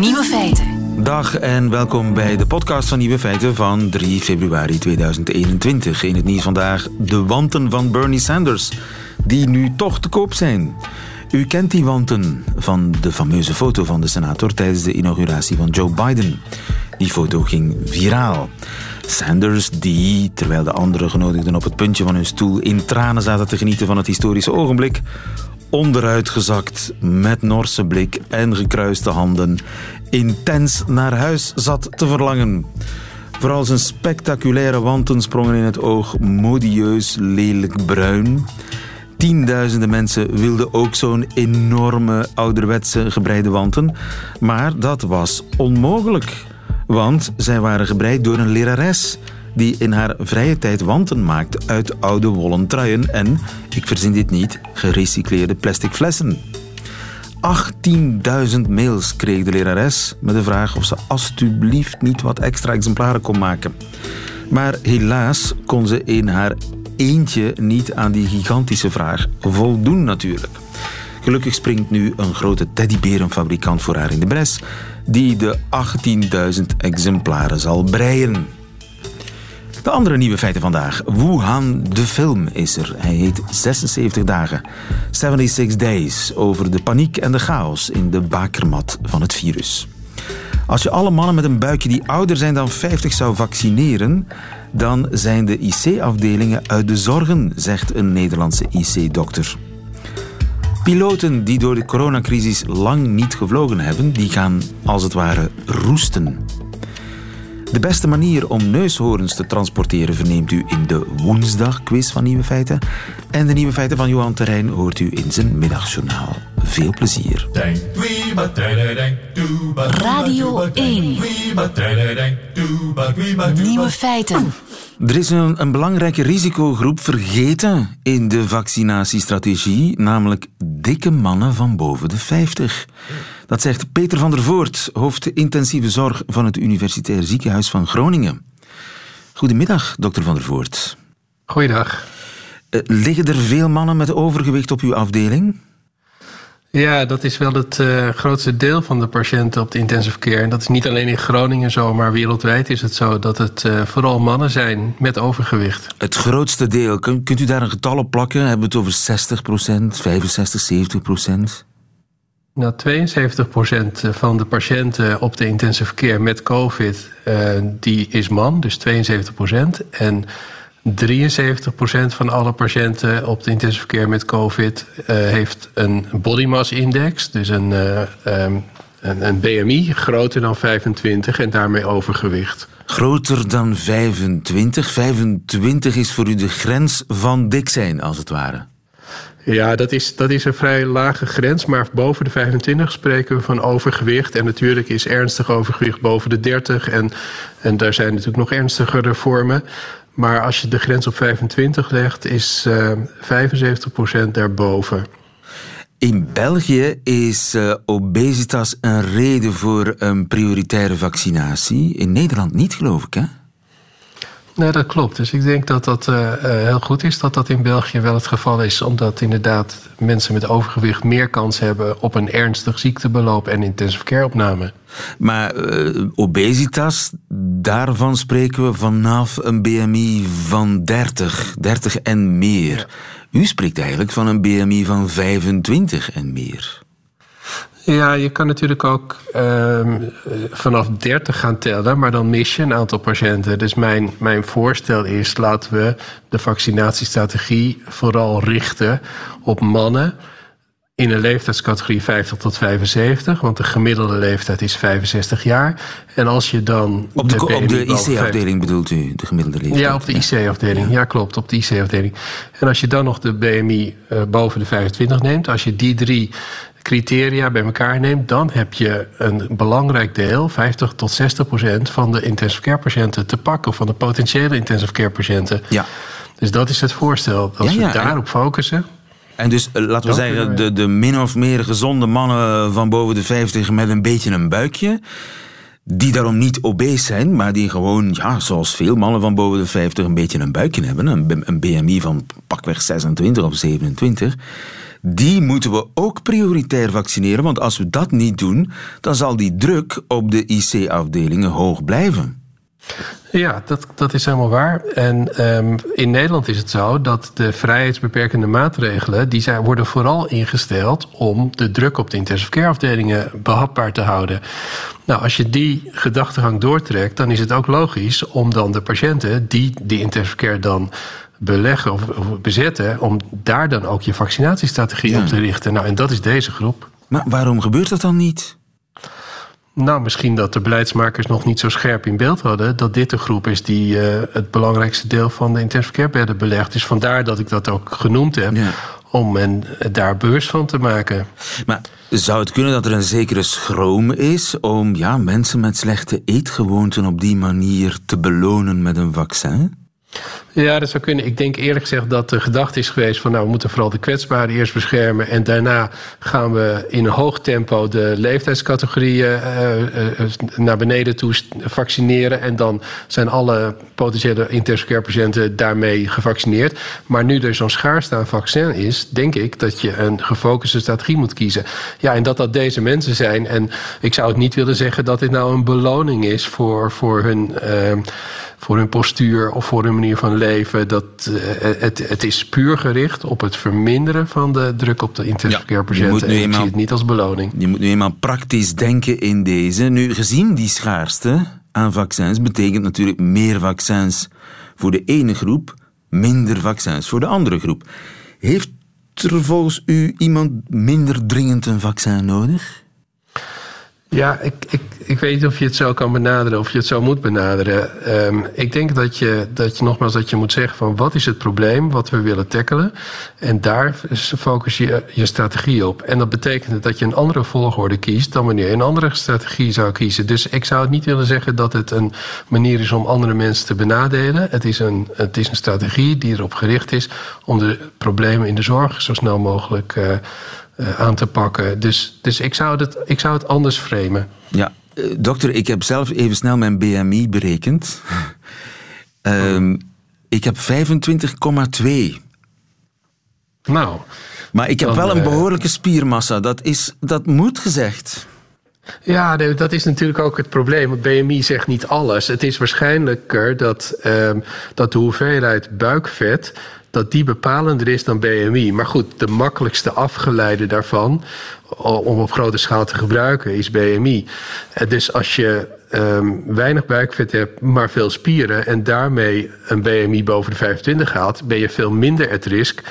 Nieuwe feiten. Dag en welkom bij de podcast van Nieuwe Feiten van 3 februari 2021. In het nieuws vandaag de wanten van Bernie Sanders, die nu toch te koop zijn. U kent die wanten van de fameuze foto van de senator tijdens de inauguratie van Joe Biden. Die foto ging viraal. Sanders, die, terwijl de andere genodigden op het puntje van hun stoel in tranen zaten te genieten van het historische ogenblik, onderuitgezakt, met Norse blik en gekruiste handen, intens naar huis zat te verlangen. Vooral zijn spectaculaire wanten sprongen in het oog, modieus, lelijk bruin. Tienduizenden mensen wilden ook zo'n enorme ouderwetse gebreide wanten, maar dat was onmogelijk. Want zij waren gebreid door een lerares die in haar vrije tijd wanten maakt uit oude wollen truien en, ik verzin dit niet, gerecycleerde plastic flessen. 18.000 mails kreeg de lerares met de vraag of ze alstublieft niet wat extra exemplaren kon maken. Maar helaas kon ze in haar eentje niet aan die gigantische vraag voldoen natuurlijk. Gelukkig springt nu een grote teddyberenfabrikant voor haar in de bres, die de 18.000 exemplaren zal breien. De andere nieuwe feiten vandaag. Wuhan, de film, is er. Hij heet 76 dagen. 76 Days, over de paniek en de chaos in de bakermat van het virus. Als je alle mannen met een buikje die ouder zijn dan 50 zou vaccineren, dan zijn de IC-afdelingen uit de zorgen, zegt een Nederlandse IC-dokter. Piloten die door de coronacrisis lang niet gevlogen hebben, die gaan als het ware roesten. De beste manier om neushoorns te transporteren verneemt u in de woensdagquiz van Nieuwe Feiten. En de Nieuwe Feiten van Johan Terrein hoort u in zijn middagjournaal. Veel plezier. Radio 1. Nieuwe feiten. Er is een, een belangrijke risicogroep vergeten in de vaccinatiestrategie, namelijk dikke mannen van boven de 50. Dat zegt Peter van der Voort, hoofd intensieve zorg van het Universitair Ziekenhuis van Groningen. Goedemiddag, dokter van der Voort. Goeiedag. Liggen er veel mannen met overgewicht op uw afdeling? Ja, dat is wel het uh, grootste deel van de patiënten op de intensive care. En dat is niet alleen in Groningen zo, maar wereldwijd is het zo dat het uh, vooral mannen zijn met overgewicht. Het grootste deel, Kun, kunt u daar een getal op plakken? Hebben we het over 60% 65, 70% nou, 72% van de patiënten op de intensive care met COVID, uh, die is man, dus 72%. En 73% van alle patiënten op de intensive care met COVID uh, heeft een body mass index, dus een, uh, um, een, een, BMI groter dan 25 en daarmee overgewicht. Groter dan 25? 25 is voor u de grens van dik zijn, als het ware. Ja, dat is, dat is een vrij lage grens. Maar boven de 25 spreken we van overgewicht. En natuurlijk is ernstig overgewicht boven de 30. En, en daar zijn natuurlijk nog ernstigere vormen. Maar als je de grens op 25 legt, is uh, 75% daarboven. In België is uh, obesitas een reden voor een prioritaire vaccinatie. In Nederland niet, geloof ik, hè? Nee, dat klopt. Dus ik denk dat dat uh, heel goed is dat dat in België wel het geval is. Omdat inderdaad mensen met overgewicht meer kans hebben op een ernstig ziektebeloop en intensive care opname. Maar uh, obesitas, daarvan spreken we vanaf een BMI van 30, 30 en meer. Ja. U spreekt eigenlijk van een BMI van 25 en meer. Ja, je kan natuurlijk ook uh, vanaf 30 gaan tellen, maar dan mis je een aantal patiënten. Dus mijn, mijn voorstel is: laten we de vaccinatiestrategie vooral richten op mannen in een leeftijdscategorie 50 tot 75, want de gemiddelde leeftijd is 65 jaar. En als je dan. Op de, de, de IC-afdeling bedoelt u, de gemiddelde leeftijd? Ja, op de IC-afdeling. Ja. ja. klopt, op de IC-afdeling. En als je dan nog de BMI uh, boven de 25 neemt, als je die drie criteria bij elkaar neemt, dan heb je een belangrijk deel, 50 tot 60 procent, van de intensive care patiënten te pakken, van de potentiële intensive care patiënten. Ja. Dus dat is het voorstel. Als ja, ja. we daarop focussen. En dus eh, laten we zeggen, de, de min of meer gezonde mannen van boven de 50 met een beetje een buikje. Die daarom niet obese zijn, maar die gewoon, ja, zoals veel mannen van boven de 50 een beetje een buikje hebben. Een, een BMI van pakweg 26 of 27 die moeten we ook prioritair vaccineren. Want als we dat niet doen, dan zal die druk op de IC-afdelingen hoog blijven. Ja, dat, dat is helemaal waar. En um, in Nederland is het zo dat de vrijheidsbeperkende maatregelen... die zijn, worden vooral ingesteld om de druk op de intensive care afdelingen behapbaar te houden. Nou, als je die gedachtegang doortrekt, dan is het ook logisch om dan de patiënten die die intensive care dan beleggen of, of bezetten, om daar dan ook je vaccinatiestrategie Ja. op te richten. Nou, en dat is deze groep. Maar waarom gebeurt dat dan niet? Nou, misschien dat de beleidsmakers nog niet zo scherp in beeld hadden dat dit de groep is die eh, het belangrijkste deel van de intensive care bedden belegt. Dus vandaar dat ik dat ook genoemd heb, Ja. om men daar bewust van te maken. Maar zou het kunnen dat er een zekere schroom is om ja, mensen met slechte eetgewoonten op die manier te belonen met een vaccin? Ja, dat zou kunnen. Ik denk eerlijk gezegd dat de gedachte is geweest van nou, we moeten vooral de kwetsbaren eerst beschermen. En daarna gaan we in een hoog tempo de leeftijdscategorieën eh, eh, naar beneden toe vaccineren. En dan zijn alle potentiële intensive care patiënten daarmee gevaccineerd. Maar nu er zo'n schaarste aan vaccin is, denk ik dat je een gefocuste strategie moet kiezen. Ja, en dat dat deze mensen zijn. En ik zou het niet willen zeggen dat dit nou een beloning is voor, voor hun. eh, voor hun postuur of voor hun manier van leven. Dat, eh, het, het is puur gericht op het verminderen van de druk op de intensive Ja, care je patiënten. moet nu En ik eenmaal- zie het niet als beloning. Je moet nu eenmaal praktisch denken in deze. Nu, gezien die schaarste aan vaccins, betekent natuurlijk meer vaccins voor de ene groep, minder vaccins voor de andere groep. Heeft er volgens u iemand minder dringend een vaccin nodig? Ja, ik, ik, ik weet niet of je het zo kan benaderen of je het zo moet benaderen. Ehm, ik denk dat je, dat je nogmaals dat je moet zeggen van wat is het probleem wat we willen tackelen. En daar focus je je strategie op. En dat betekent dat je een andere volgorde kiest dan wanneer je een andere strategie zou kiezen. Dus ik zou het niet willen zeggen dat het een manier is om andere mensen te benadelen. Het is een, het is een strategie die erop gericht is om de problemen in de zorg zo snel mogelijk eh, eh, aan te pakken. Dus, dus ik, zou het, ik zou het anders framen. Ja, eh, dokter, ik heb zelf even snel mijn BMI berekend. Ehm, ik heb 25,2. Nou, Maar ik heb Dan, wel een eh, behoorlijke spiermassa. Dat, is, dat moet gezegd. ja, dat is natuurlijk ook het probleem. Want BMI zegt niet alles. Het is waarschijnlijker dat, ehm, dat de hoeveelheid buikvet dat die bepalender is dan BMI. Maar goed, de makkelijkste afgeleide daarvan om op grote schaal te gebruiken is BMI. Eh, Dus als je ehm, weinig buikvet hebt, maar veel spieren en daarmee een BMI boven de 25 haalt, ben je veel minder at risk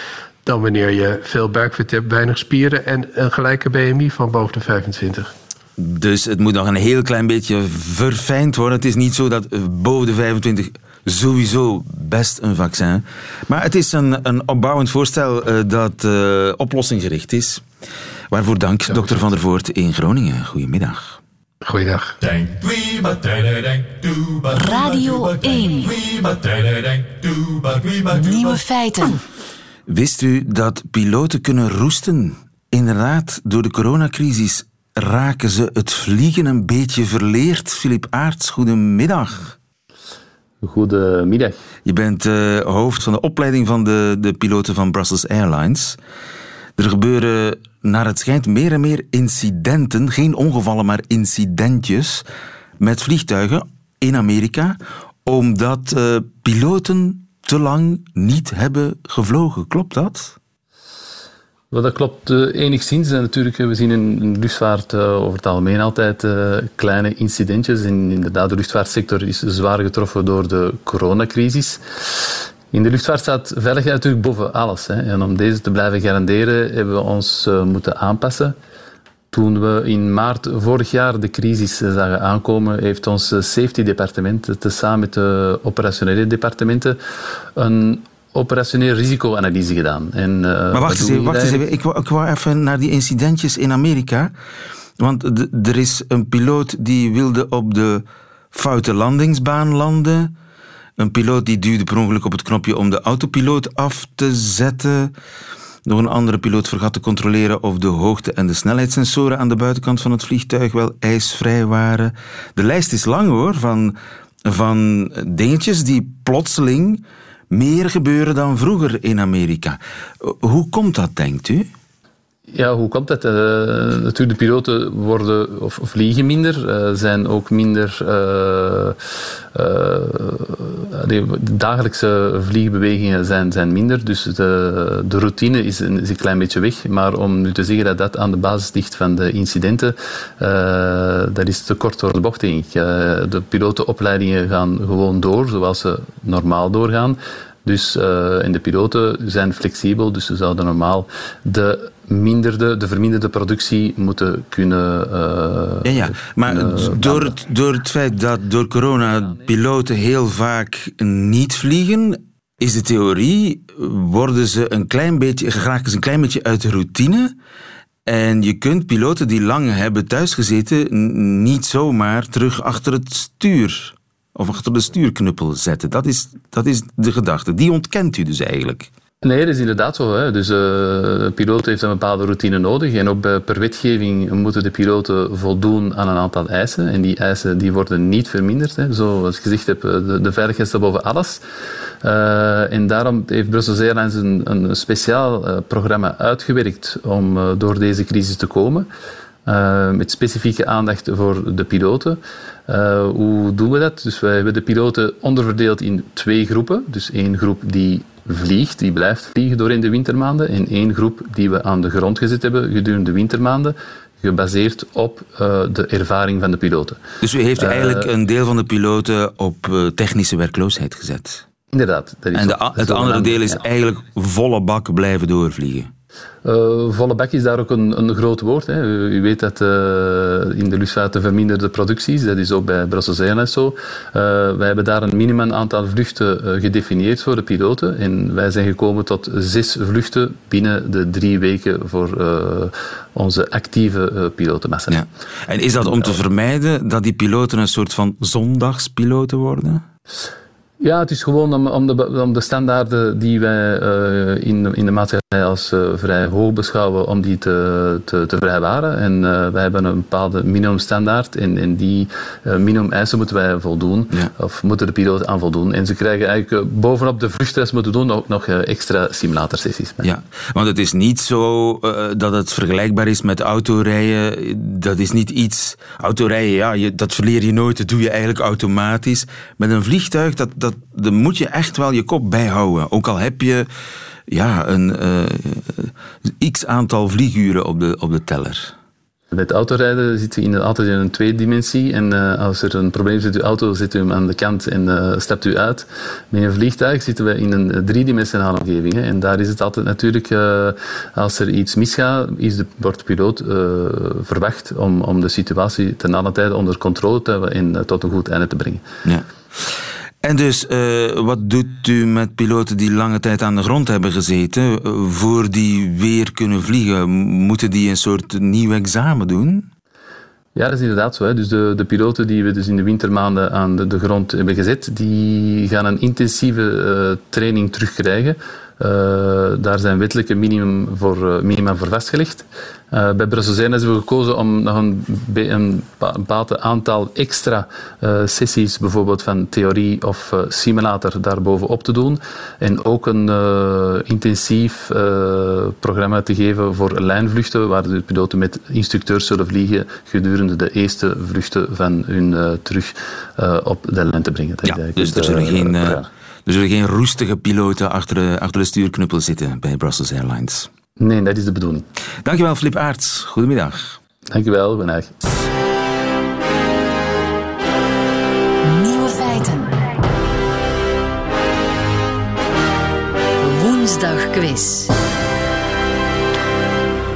dan wanneer je veel buikvet hebt, weinig spieren en een gelijke BMI van boven de 25. Dus het moet nog een heel klein beetje verfijnd worden. Het is niet zo dat eh, boven de 25 sowieso best een vaccin. Maar het is een, een opbouwend voorstel eh, dat eh, oplossing is. Waarvoor dank, dokter Van der Voort in Groningen. Goedemiddag. Goeiedag. Radio 1. Nieuwe feiten. Wist u dat piloten kunnen roesten? Inderdaad, door de coronacrisis raken ze het vliegen een beetje verleerd. Filip Aarts, goedemiddag. Goedemiddag. Je bent eh, hoofd van de opleiding van de, de piloten van Brussels Airlines. Er gebeuren naar het schijnt meer en meer incidenten, geen ongevallen, maar incidentjes met vliegtuigen in Amerika, omdat eh, piloten te lang niet hebben gevlogen. Klopt dat? Dat klopt eh, enigszins. En natuurlijk, eh, we zien in de luchtvaart eh, over het algemeen altijd kleine incidentjes. En de luchtvaartsector is zwaar getroffen door de coronacrisis. In de luchtvaart staat veiligheid natuurlijk boven alles. Hè. En om deze te blijven garanderen, hebben we ons moeten aanpassen. Toen we in maart vorig jaar de crisis zagen aankomen, heeft ons safety departement, tezamen met de operationele departementen, een operationeel risicoanalyse gedaan. En, eh, Maar wacht eens even, wacht eens even. Ik, wou, ik wou even naar die incidentjes in Amerika. Want er is een piloot die wilde op de foute landingsbaan landen. Een piloot die duwde per ongeluk op het knopje om de autopiloot af te zetten. Nog een andere piloot vergat te controleren of de hoogte- en de snelheidssensoren aan de buitenkant van het vliegtuig wel ijsvrij waren. De lijst is lang hoor, van, van dingetjes die plotseling meer gebeuren dan vroeger in Amerika. Hoe komt dat, denkt u? Ja, hoe komt dat? Uh, natuurlijk, de piloten worden of, vliegen minder, uh, zijn ook minder. Uh, de dagelijkse vliegbewegingen zijn, zijn minder, dus de, de routine is een, is een klein beetje weg. Maar om nu te zeggen dat dat aan de basis ligt van de incidenten, dat is te kort door de bocht, denk ik. de pilotenopleidingen gaan gewoon door zoals ze normaal doorgaan. Dus, en de piloten zijn flexibel, dus ze zouden normaal de minderde, de verminderde productie moeten kunnen. Uh, ja, ja, maar door, het, door het feit dat door corona piloten heel vaak niet vliegen, is de theorie, worden ze een klein beetje, geraken ze een klein beetje uit de routine. En je kunt piloten die lang hebben thuisgezeten niet zomaar terug achter het stuur of achter de stuurknuppel zetten. Dat is, dat is de gedachte. Die ontkent u dus eigenlijk. Nee, dat is inderdaad zo. Hè. Dus de piloot heeft een bepaalde routine nodig. En ook per wetgeving moeten de piloten voldoen aan een aantal eisen. En die eisen die worden niet verminderd. Hè. Zoals ik gezegd heb, eh, de, de veiligheid staat boven alles. Uh, en daarom heeft Brussels Airlines een, een speciaal programma uitgewerkt om door deze crisis te komen. met specifieke aandacht voor de piloten. hoe doen we dat? Dus wij hebben de piloten onderverdeeld in twee groepen. Dus één groep die vliegt, die blijft vliegen door in de wintermaanden. En één groep die we aan de grond gezet hebben gedurende de wintermaanden, gebaseerd op uh, de ervaring van de piloten. Dus u heeft uh, eigenlijk een deel van de piloten op uh, technische werkloosheid gezet? Inderdaad. Dat is en de, het andere deel is eigenlijk volle bak blijven doorvliegen? Uh, volle bak is daar ook een, een groot woord. Hè. U, weet dat uh, in de luchtvaart verminderde producties, dat is ook bij Brussels Airlines zo. Uh, wij hebben daar een minimum aantal vluchten gedefinieerd voor de piloten. En wij zijn gekomen tot zes vluchten binnen de drie weken voor onze actieve pilotenmassa. Ja. En is dat om te vermijden dat die piloten een soort van zondagspiloten worden? Ja, het is gewoon om, om, de, om de standaarden die wij uh, in, in de maatschappij als uh, vrij hoog beschouwen, om die te, te, te vrijwaren. En uh, wij hebben een bepaalde minimumstandaard en, en die minimumeisen moeten wij voldoen, ja. of moeten de piloten aan voldoen. En ze krijgen eigenlijk bovenop de vluchtstress moeten doen ook nog extra simulatorsessies. Ja, want het is niet zo dat het vergelijkbaar is met autorijden. Dat is niet iets... Autorijden, ja, je, dat verleer je nooit, dat doe je eigenlijk automatisch. Met een vliegtuig, dat, dat dat, dan moet je echt wel je kop bijhouden. Ook al heb je ja, een uh, x aantal vlieguren op de, op de teller. Met autorijden zit je in, altijd in een tweedimensie. En uh, als er een probleem is met uw auto, zit u hem aan de kant en uh, stapt u uit. Met een vliegtuig zitten we in een driedimensionale omgeving. Hè. En daar is het altijd natuurlijk, uh, als er iets misgaat, is de bordpiloot verwacht om, om de situatie ten alle tijde onder controle te hebben en tot een goed einde te brengen. Ja. En dus, uh, wat doet u met piloten die lange tijd aan de grond hebben gezeten, voor die weer kunnen vliegen? Moeten die een soort nieuw examen doen? Ja, dat is inderdaad zo. Hè. Dus de, de piloten die we dus in de wintermaanden aan de, de grond hebben gezet, die gaan een intensieve uh, training terugkrijgen. Uh, daar zijn wettelijke minimum voor, uh, minima voor vastgelegd. Uh, bij Brussels Airlines hebben we gekozen om nog een, een bepaald aantal extra sessies, bijvoorbeeld van theorie of simulator, daarbovenop te doen. En ook een intensief programma te geven voor lijnvluchten, waar de piloten met instructeurs zullen vliegen gedurende de eerste vluchten van hun terug op de lijn te brengen. Dat ja, dus er zullen geen... Er zullen geen roestige piloten achter de, achter de stuurknuppel zitten bij Brussels Airlines. Nee, dat is de bedoeling. Dankjewel, Flip Aerts. Goedemiddag. Dankjewel, goedendag. Nieuwe feiten. Woensdag quiz.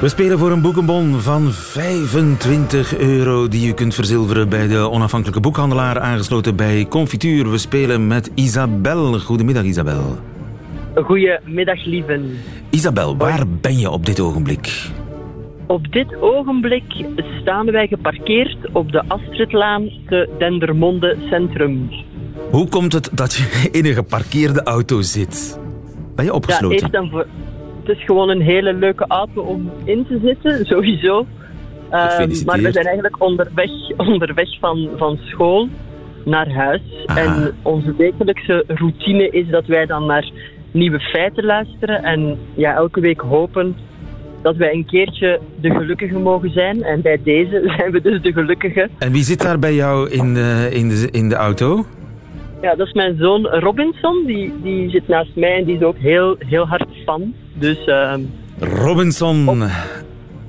We spelen voor een boekenbon van 25 euro die u kunt verzilveren bij de onafhankelijke boekhandelaar aangesloten bij Confituur. We spelen met Isabel. Goedemiddag Isabel. Goedemiddag lieven. Isabel, waar ben je op dit ogenblik? Op dit ogenblik staan wij geparkeerd op de Astridlaan te Dendermonde Centrum. Hoe komt het dat je in een geparkeerde auto zit? Ben je opgesloten? Ja, eerst en voor is gewoon een hele leuke auto om in te zitten, sowieso. Uh, maar we zijn eigenlijk onderweg, onderweg van, van school naar huis. En onze wekelijkse routine is dat wij dan naar nieuwe feiten luisteren. En ja, elke week hopen dat wij een keertje de gelukkige mogen zijn. En bij deze zijn we dus de gelukkige. En wie zit daar bij jou in de, in de, in de auto? Ja, dat is mijn zoon Robinson. Die, die zit naast mij en die is ook heel, heel hard fan. Dus... Uh, Robinson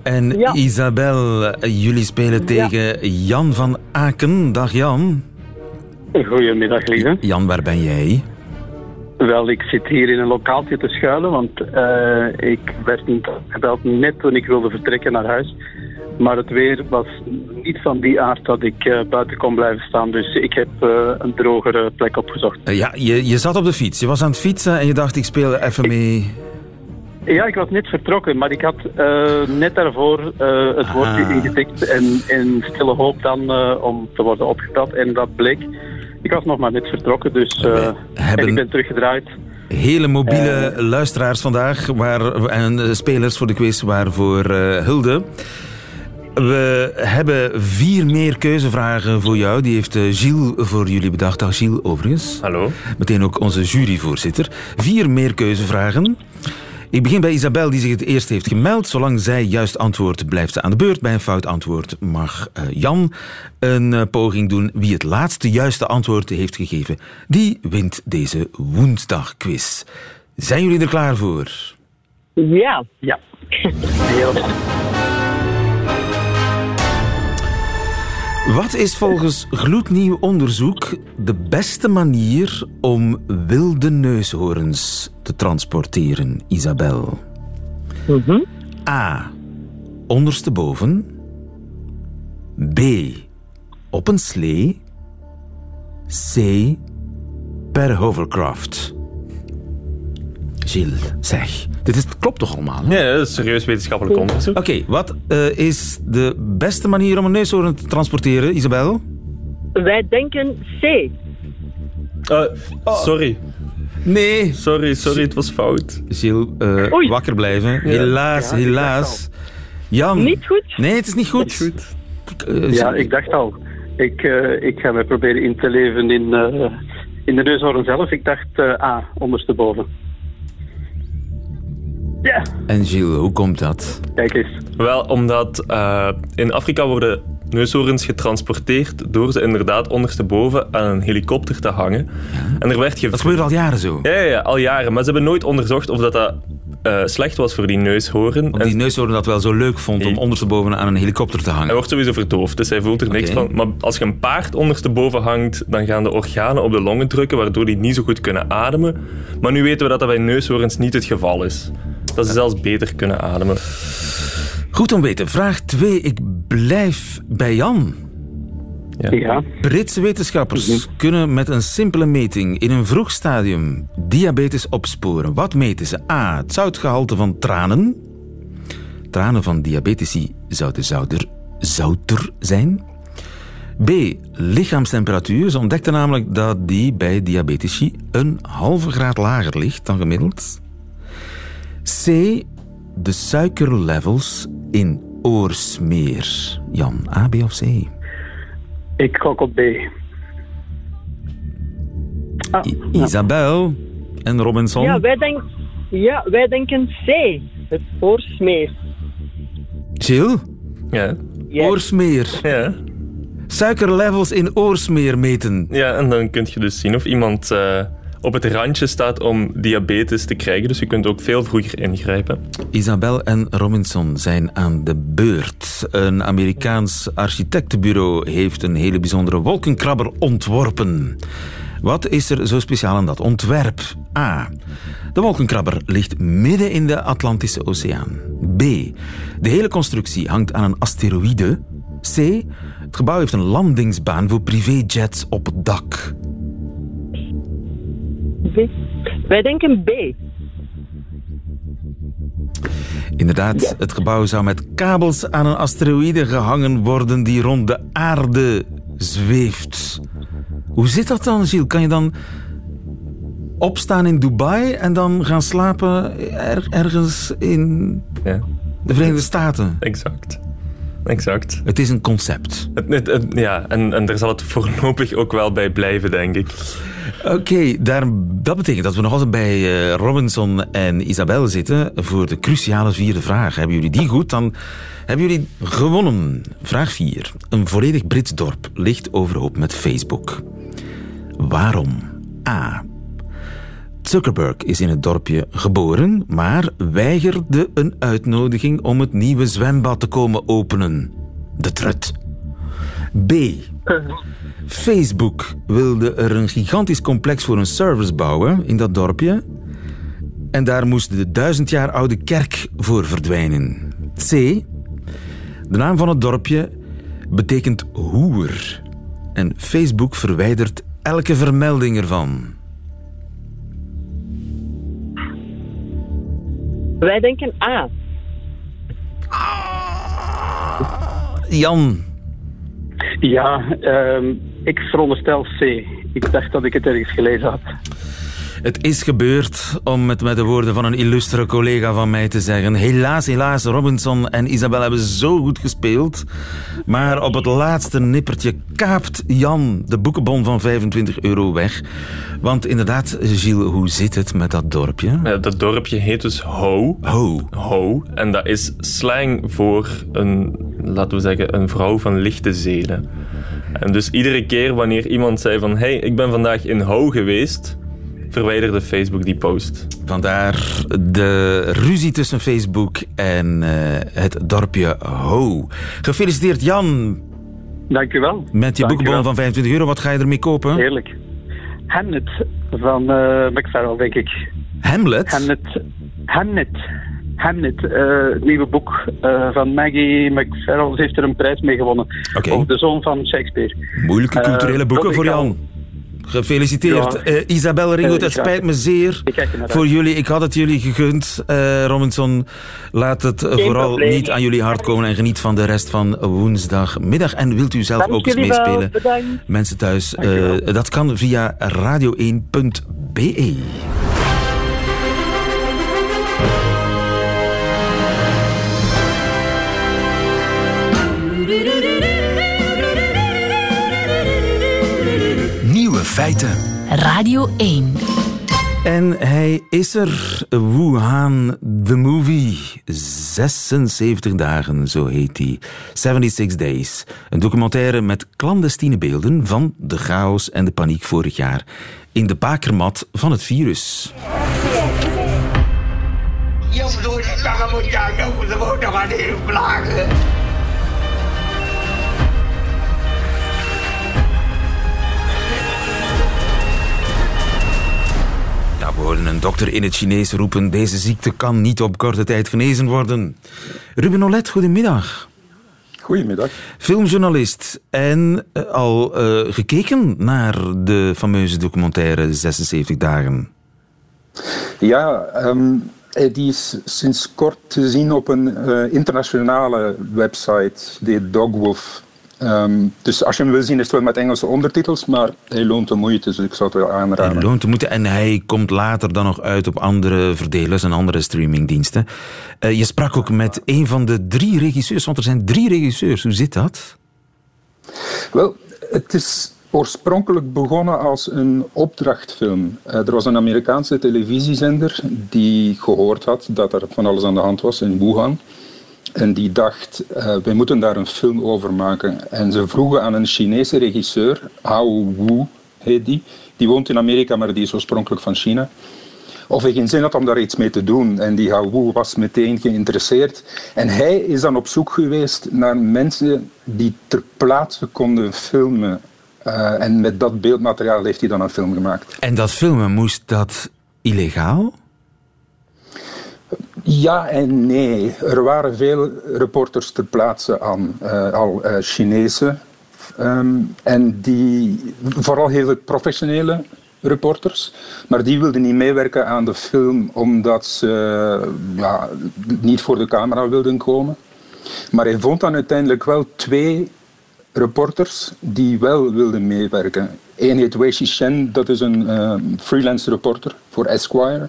en Isabel, jullie spelen tegen Jan van Aken. Dag Jan. Goedemiddag, lieve. Jan, waar ben jij? Wel, ik zit hier in een lokaaltje te schuilen, want uh, ik werd niet gebeld net toen ik wilde vertrekken naar huis. Maar het weer was niet van die aard dat ik uh, buiten kon blijven staan. Dus ik heb uh, een drogere plek opgezocht. ja, je, je zat op de fiets. Je was aan het fietsen en je dacht, ik speel even mee... Ja, ik was net vertrokken, maar ik had net daarvoor het ah. woordje ingetikt en in stille hoop dan om te worden opgebeld. En dat bleek ik was nog maar net vertrokken, dus en ik ben teruggedraaid. Hele mobiele luisteraars vandaag waar, en spelers voor de quiz waarvoor hulde. We hebben vier meer keuzevragen voor jou. Die heeft Gilles voor jullie bedacht. Dag Gilles, overigens. Hallo. Meteen ook onze juryvoorzitter. Vier meer keuzevragen. Ik begin bij Isabel, die zich het eerst heeft gemeld. Zolang zij juist antwoordt, blijft ze aan de beurt. Bij een fout antwoord mag uh, Jan een uh, poging doen. Wie het laatste juiste antwoord heeft gegeven, die wint deze woensdagquiz. Zijn jullie er klaar voor? Ja. Ja. Wat is volgens gloednieuw onderzoek de beste manier om wilde neushoorns te transporteren, Isabel? Mhm. A. Ondersteboven. B. Op een slee. C. Per hovercraft. Gilles, zeg. Dit is, klopt toch allemaal? Hè? Ja, dat is serieus wetenschappelijk onderzoek. Oké, wat uh, is de beste manier om een neushoorn te transporteren, Isabel? Wij denken C. Uh, sorry. Nee. Sorry, sorry, het was fout. Gilles, uh, wakker blijven. Helaas, ja, helaas. Jan. Niet goed? Nee, het is niet goed. Niet goed. ja, ik dacht al. Ik, ik ga me proberen in te leven in, in de neushoorn zelf. Ik dacht A, ondersteboven. Ja. En Gilles, hoe komt dat? Kijk eens. Wel, omdat uh, in Afrika worden neushoorns getransporteerd door ze inderdaad ondersteboven aan een helikopter te hangen. Ja. En er werd Dat gebeurt al jaren zo? Ja, ja, ja, al jaren. Maar ze hebben nooit onderzocht of dat, dat uh, slecht was voor die neushoorn. Omdat die neushoorn dat wel zo leuk vond om ondersteboven aan een helikopter te hangen. Hij wordt sowieso verdoofd, dus hij voelt er niks van. Maar als je een paard ondersteboven hangt, dan gaan de organen op de longen drukken, waardoor die niet zo goed kunnen ademen. Maar nu weten we dat dat bij neushoorns niet het geval is. Dat ze zelfs beter kunnen ademen. Goed om weten. Vraag 2. Ik blijf bij Jan. Ja. ja. Britse wetenschappers mhm. kunnen met een simpele meting in een vroeg stadium diabetes opsporen. Wat meten ze? A. Het zoutgehalte van tranen. Tranen van diabetici zouden zouder, zouter zijn. B. Lichaamstemperatuur. Ze ontdekten namelijk dat die bij diabetici een halve graad lager ligt dan gemiddeld. C. De suikerlevels in oorsmeer. Jan, A, B of C? Ik gok op B. Ah, Isabel en Robinson? Ja wij, denk, ja, wij denken C. Het oorsmeer. Gilles? Ja. Oorsmeer. Ja. Suikerlevels in oorsmeer meten. Ja, en dan kun je dus zien of iemand... Uh op het randje staat om diabetes te krijgen. Dus je kunt ook veel vroeger ingrijpen. Isabel en Robinson zijn aan de beurt. Een Amerikaans architectenbureau heeft een hele bijzondere wolkenkrabber ontworpen. Wat is er zo speciaal aan dat ontwerp? A. De wolkenkrabber ligt midden in de Atlantische Oceaan. B. De hele constructie hangt aan een asteroïde. C. Het gebouw heeft een landingsbaan voor privéjets op het dak. Wij denken B. Inderdaad, het gebouw zou met kabels aan een asteroïde gehangen worden die rond de aarde zweeft. Hoe zit dat dan, Gilles? Kan je dan opstaan in Dubai en dan gaan slapen ergens in ja. de Verenigde Staten? Exact. Exact. Het is een concept. Het, het, ja, en, en daar zal het voorlopig ook wel bij blijven, denk ik. Oké, dat betekent dat we nog altijd bij uh, Robinson en Isabel zitten voor de cruciale vierde vraag. Hebben jullie die goed, dan hebben jullie gewonnen. Vraag 4. Een volledig Brits dorp ligt overhoop met Facebook. Waarom? A. Zuckerberg is in het dorpje geboren, maar weigerde een uitnodiging om het nieuwe zwembad te komen openen. De trut. B. Facebook wilde er een gigantisch complex voor een service bouwen in dat dorpje. En daar moest de duizend jaar oude kerk voor verdwijnen. C. De naam van het dorpje betekent hoer. En Facebook verwijdert elke vermelding ervan. Wij denken A. Jan. Ja, um, ik veronderstel C. Ik dacht dat ik het ergens gelezen had. Het is gebeurd, om het met de woorden van een illustere collega van mij te zeggen. Helaas, helaas, Robinson en Isabel hebben zo goed gespeeld. Maar op het laatste nippertje kaapt Jan de boekenbon van 25 euro weg. Want inderdaad, Gilles, hoe zit het met dat dorpje? Dat dorpje heet dus Ho. Ho. Ho. En dat is slang voor een, laten we zeggen, een vrouw van lichte zeden. En dus iedere keer wanneer iemand zei van... hey, ik ben vandaag in Ho geweest verwijderde Facebook die post. Vandaar de ruzie tussen Facebook en uh, het dorpje Ho. Gefeliciteerd Jan. Dank u wel. Met je boekbon van 25 euro, wat ga je ermee kopen? Heerlijk. Hamlet van uh, McFarrell, denk ik. Hamlet? Hamlet. Hamlet. Hamlet, uh, het nieuwe boek uh, van Maggie McFarrell. Heeft er een prijs mee gewonnen. Okay. De zoon van Shakespeare. Moeilijke culturele boeken voor Jan. Gefeliciteerd. Ja. Uh, Isabel Ringo, het spijt me zeer voor jullie. Ik had het jullie gegund. Uh, Robinson, laat het Geen vooral probleem. niet aan jullie hart komen en geniet van de rest van woensdagmiddag. En wilt u zelf Dank ook eens meespelen? Mensen thuis, uh, dat kan via radio1.be. feiten. Radio 1. En hij is er, Wuhan the Movie. 76 dagen, zo heet hij. 76 Days. Een documentaire met clandestine beelden van de chaos en de paniek vorig jaar in de bakermat van het virus. We hoorden een dokter in het Chinees roepen: deze ziekte kan niet op korte tijd genezen worden. Ruben Olet, goedemiddag. Goedemiddag. Filmjournalist en uh, al uh, gekeken naar de fameuze documentaire 76 dagen. Ja, um, die is sinds kort te zien op een uh, internationale website, die Dogwolf Um, dus als je hem wil zien, is het wel met Engelse ondertitels, maar hij loont de moeite, dus ik zou het wel aanraden. Hij loont de moeite en hij komt later dan nog uit op andere verdelers en andere streamingdiensten. Uh, je sprak ook met een van de drie regisseurs, want er zijn drie regisseurs. Hoe zit dat? Wel, het is oorspronkelijk begonnen als een opdrachtfilm. Uh, er was een Amerikaanse televisiezender die gehoord had dat er van alles aan de hand was in Wuhan. En die dacht, uh, wij moeten daar een film over maken. En ze vroegen aan een Chinese regisseur, Hao Wu heet die. Die woont in Amerika, maar die is oorspronkelijk van China. Of hij geen zin had om daar iets mee te doen. En die Hao Wu was meteen geïnteresseerd. En hij is dan op zoek geweest naar mensen die ter plaatse konden filmen. Uh, en met dat beeldmateriaal heeft hij dan een film gemaakt. En dat filmen, moest dat illegaal? Ja en nee. Er waren veel reporters ter plaatse aan, uh, al uh, Chinese. Um, en die, vooral heel professionele reporters. Maar die wilden niet meewerken aan de film omdat ze ja, niet voor de camera wilden komen. Maar hij vond dan uiteindelijk wel twee reporters die wel wilden meewerken. Eén heet Wei Shen, dat is een uh, freelance reporter voor Esquire.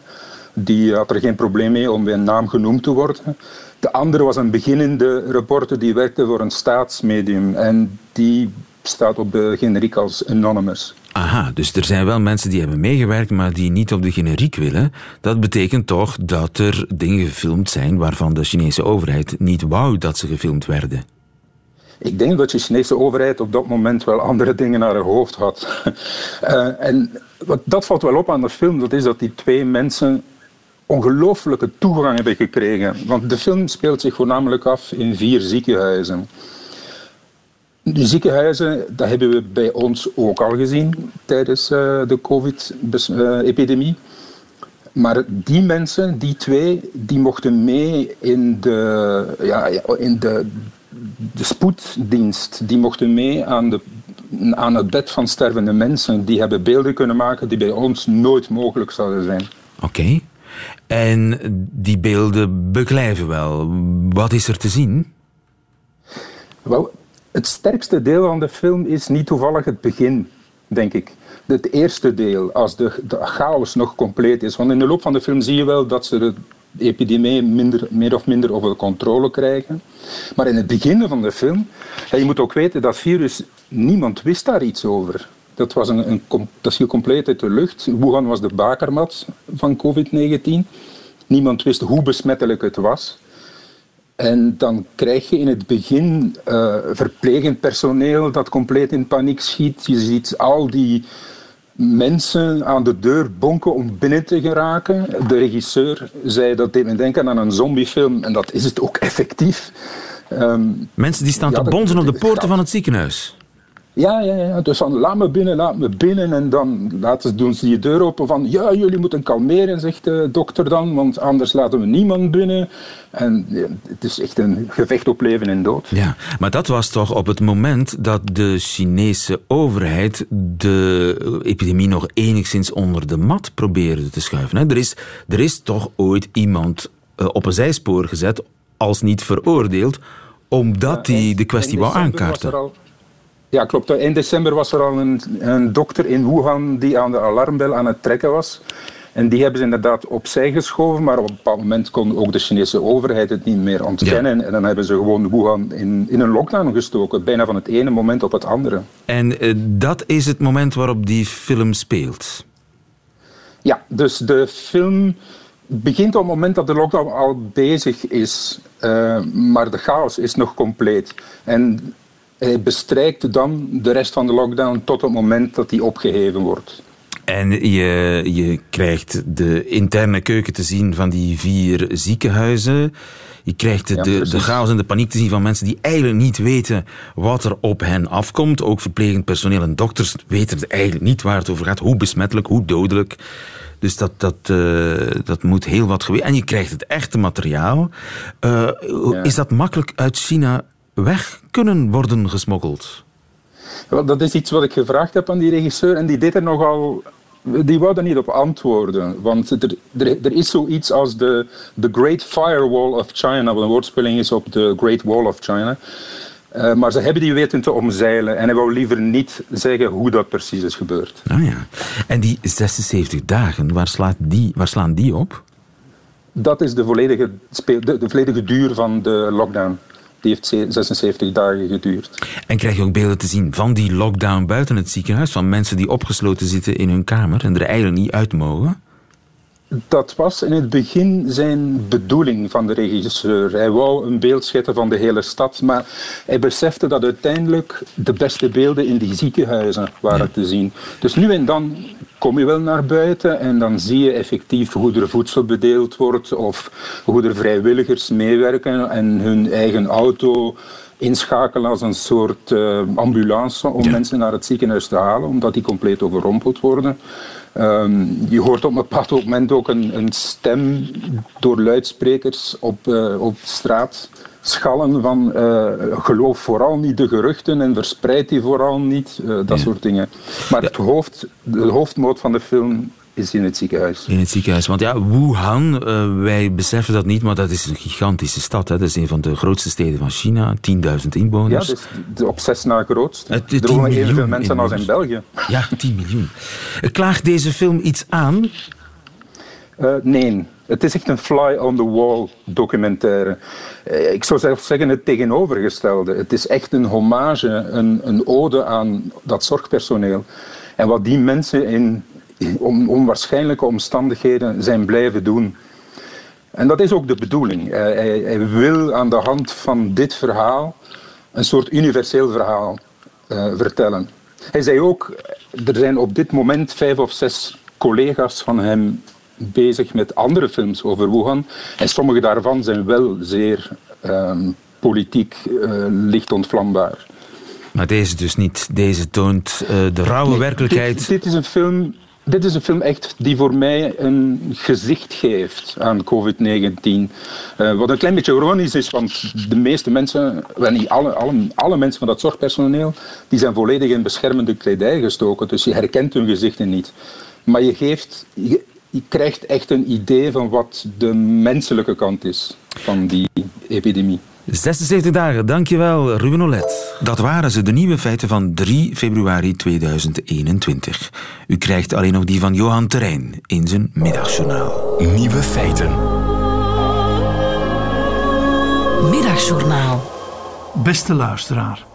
Die had er geen probleem mee om bij een naam genoemd te worden. De andere was een beginnende reporter die werkte voor een staatsmedium. En die staat op de generiek als Anonymous. Aha, dus er zijn wel mensen die hebben meegewerkt, maar die niet op de generiek willen. Dat betekent toch dat er dingen gefilmd zijn waarvan de Chinese overheid niet wou dat ze gefilmd werden. Ik denk dat de Chinese overheid op dat moment wel andere dingen naar haar hoofd had. Uh, en wat, dat valt wel op aan de film, dat is dat die twee mensen ongelooflijke toegang hebben gekregen. Want de film speelt zich voornamelijk af in vier ziekenhuizen. Die ziekenhuizen, dat hebben we bij ons ook al gezien tijdens uh, de COVID-epidemie. Maar die mensen, die twee, die mochten mee in de, ja, in de, de spoeddienst. Die mochten mee aan, de, aan het bed van stervende mensen. Die hebben beelden kunnen maken die bij ons nooit mogelijk zouden zijn. Oké. En die beelden beklijven wel. Wat is er te zien? Wel, het sterkste deel van de film is niet toevallig het begin, denk ik. Het eerste deel, als de, de chaos nog compleet is. Want in de loop van de film zie je wel dat ze de epidemie minder, meer of minder onder controle krijgen. Maar in het begin van de film, ja, je moet ook weten dat virus, niemand wist daar iets over. Dat, was een, een, dat viel compleet uit de lucht. Wuhan was de bakermat van COVID-19. Niemand wist hoe besmettelijk het was. En dan krijg je in het begin uh, verplegend personeel dat compleet in paniek schiet. Je ziet al die mensen aan de deur bonken om binnen te geraken. De regisseur zei dat deed me denken aan een zombiefilm en dat is het ook effectief. Um, mensen die staan te bonzen op de poorten van het ziekenhuis. Ja, ja, ja. Dus van laat me binnen, laat me binnen. En dan laten, doen ze die deur open van ja, jullie moeten kalmeren, zegt de dokter dan, want anders laten we niemand binnen. En het is echt een gevecht op leven en dood. Ja, maar dat was toch op het moment dat de Chinese overheid de epidemie nog enigszins onder de mat probeerde te schuiven. Er is, er is toch ooit iemand eh, op een zijspoor gezet, als niet veroordeeld, omdat hij de kwestie wou aankaarten. Ja, klopt. In december was er al een, een dokter in Wuhan die aan de alarmbel aan het trekken was. En die hebben ze inderdaad opzij geschoven, maar op een bepaald moment kon ook de Chinese overheid het niet meer ontkennen. En dan hebben ze gewoon Wuhan in, in een lockdown gestoken, bijna van het ene moment op het andere. En uh, dat is het moment waarop die film speelt? Ja, dus de film begint op het moment dat de lockdown al bezig is, uh, maar de chaos is nog compleet. En hij bestrijkt dan de rest van de lockdown tot het moment dat die opgeheven wordt. En je, je krijgt de interne keuken te zien van die vier ziekenhuizen. Je krijgt de, de, de, chaos en de paniek te zien van mensen die eigenlijk niet weten wat er op hen afkomt. Ook verplegend personeel en dokters weten eigenlijk niet waar het over gaat. Hoe besmettelijk, hoe dodelijk. Dus dat, dat, uh, dat moet heel wat gebeuren. En je krijgt het echte materiaal. Uh, Is dat makkelijk uit China weg kunnen worden gesmokkeld? Dat is iets wat ik gevraagd heb aan die regisseur en die deed er nogal die wou er niet op antwoorden. Want er, er, er, is zoiets als de, the Great Firewall of China, wat een woordspeling is op de Great Wall of China. Uh, maar ze hebben die weten te omzeilen en hij wou liever niet zeggen hoe dat precies is gebeurd. Ah ja. En die 76 dagen, waar, slaat die, waar slaan die op? Dat is de volledige, de, de volledige duur van de lockdown. Die heeft 76 dagen geduurd. En krijg je ook beelden te zien van die lockdown buiten het ziekenhuis? Van mensen die opgesloten zitten in hun kamer en er eigenlijk niet uit mogen? Dat was in het begin zijn bedoeling van de regisseur. Hij wou een beeld schetsen van de hele stad, maar hij besefte dat uiteindelijk de beste beelden in die ziekenhuizen waren te zien. Dus nu en dan kom je wel naar buiten en dan zie je effectief hoe er voedsel bedeeld wordt of hoe er vrijwilligers meewerken en hun eigen auto inschakelen als een soort uh, ambulance om mensen naar het ziekenhuis te halen, omdat die compleet overrompeld worden. Um, je hoort op een bepaald moment ook een, een stem door luidsprekers op, uh, op straat schallen van uh, geloof vooral niet de geruchten en verspreid die vooral niet, uh, dat ja. soort dingen. Maar het hoofd, de hoofdmoot van de film is in het ziekenhuis. In het ziekenhuis. Want ja, Wuhan, uh, wij beseffen dat niet, maar dat is een gigantische stad. Hè. Dat is een van de grootste steden van China. 10.000 inwoners. Ja, dus op zes na grootst. Uh, er wonen evenveel mensen inwoners. als in België. Ja, 10 miljoen. Klaagt deze film iets aan? Uh, nee. Het is echt een fly-on-the-wall documentaire. Eh, ik zou zelfs zeggen het tegenovergestelde. Het is echt een hommage, een, een ode aan dat zorgpersoneel. En wat die mensen in onwaarschijnlijke omstandigheden zijn blijven doen. En dat is ook de bedoeling. Hij, hij wil aan de hand van dit verhaal een soort universeel verhaal uh, vertellen. Hij zei ook, er zijn op dit moment vijf of zes collega's van hem bezig met andere films over Wuhan. En sommige daarvan zijn wel zeer uh, politiek uh, licht ontvlambaar. Maar deze dus niet. Deze toont de rauwe werkelijkheid. Dit, dit, is een film dit is een film echt die voor mij een gezicht geeft aan COVID-19. Uh, wat een klein beetje ironisch is, want de meeste mensen, wel niet alle, alle, mensen van dat zorgpersoneel, die zijn volledig in beschermende kledij gestoken. Dus je herkent hun gezichten niet. Maar je, geeft, je krijgt echt een idee van wat de menselijke kant is van die epidemie. 76 dagen, dankjewel Ruben Olet. Dat waren ze, de nieuwe feiten van 3 februari 2021. U krijgt alleen nog die van Johan Terrein in zijn middagjournaal. Nieuwe feiten. Middagjournaal. Beste luisteraar,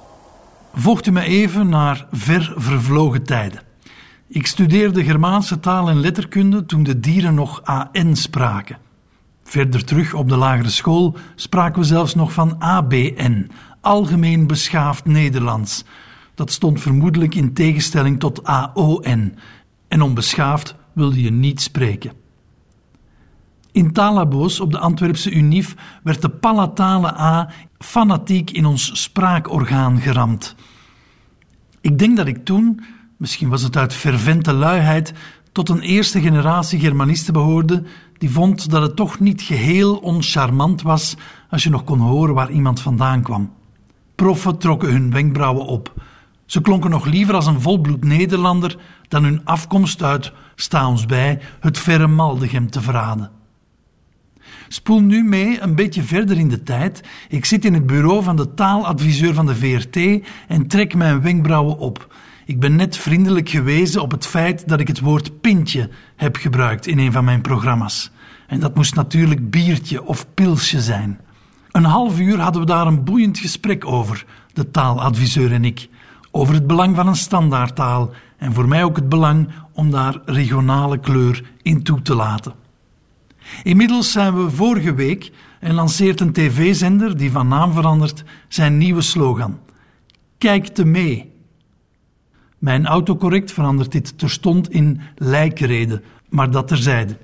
vocht u me even naar ver vervlogen tijden. Ik studeerde Germaanse taal en letterkunde toen de dieren nog AN spraken. Verder terug op de lagere school spraken we zelfs nog van ABN, Algemeen Beschaafd Nederlands. Dat stond vermoedelijk in tegenstelling tot AON, en onbeschaafd wilde je niet spreken. In taalabo's op de Antwerpse Unif werd de palatale A fanatiek in ons spraakorgaan geramd. Ik denk dat ik toen, misschien was het uit fervente luiheid, tot een eerste generatie Germanisten behoorde die vond dat het toch niet geheel oncharmant was als je nog kon horen waar iemand vandaan kwam. Proffen trokken hun wenkbrauwen op. Ze klonken nog liever als een volbloed Nederlander dan hun afkomst uit, sta ons bij, het verre Maldegem te verraden. Spoel nu mee een beetje verder in de tijd. Ik zit in het bureau van de taaladviseur van de VRT en trek mijn wenkbrauwen op. Ik ben net vriendelijk gewezen op het feit dat ik het woord pintje heb gebruikt in een van mijn programma's. En dat moest natuurlijk biertje of pilsje zijn. Een half uur hadden we daar een boeiend gesprek over, de taaladviseur en ik. Over het belang van een standaardtaal en voor mij ook het belang om daar regionale kleur in toe te laten. Inmiddels zijn we vorige week en lanceert een tv-zender die van naam verandert zijn nieuwe slogan. Kijk te mee. Mijn autocorrect verandert dit terstond in lijkreden, maar dat terzijde.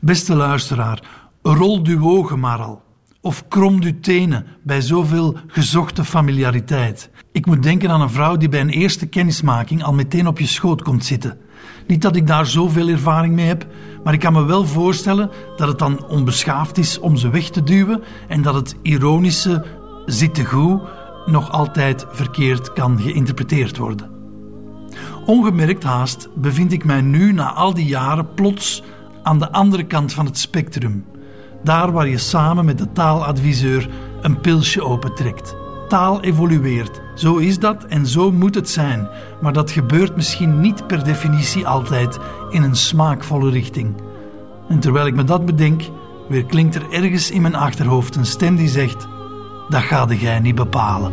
Beste luisteraar, rol uw ogen maar al. Of krom uw tenen bij zoveel gezochte familiariteit. Ik moet denken aan een vrouw die bij een eerste kennismaking al meteen op je schoot komt zitten. Niet dat ik daar zoveel ervaring mee heb, maar ik kan me wel voorstellen dat het dan onbeschaafd is om ze weg te duwen en dat het ironische zitten goed nog altijd verkeerd kan geïnterpreteerd worden. Ongemerkt haast bevind ik mij nu na al die jaren plots aan de andere kant van het spectrum. Daar waar je samen met de taaladviseur een pilsje opentrekt. Taal evolueert, zo is dat en zo moet het zijn, maar dat gebeurt misschien niet per definitie altijd in een smaakvolle richting. En terwijl ik me dat bedenk, weer klinkt er ergens in mijn achterhoofd een stem die zegt: Dat ga jij niet bepalen.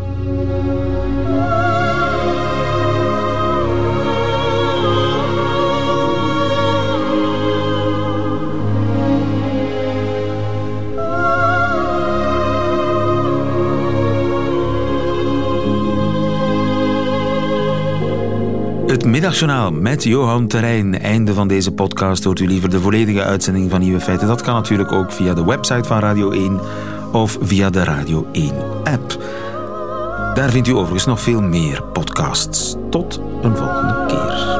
Het middagjournaal met Johan Terrein. Einde van deze podcast. Hoort u liever de volledige uitzending van Nieuwe Feiten? Dat kan natuurlijk ook via de website van Radio 1 of via de Radio 1-app. Daar vindt u overigens nog veel meer podcasts. Tot een volgende keer.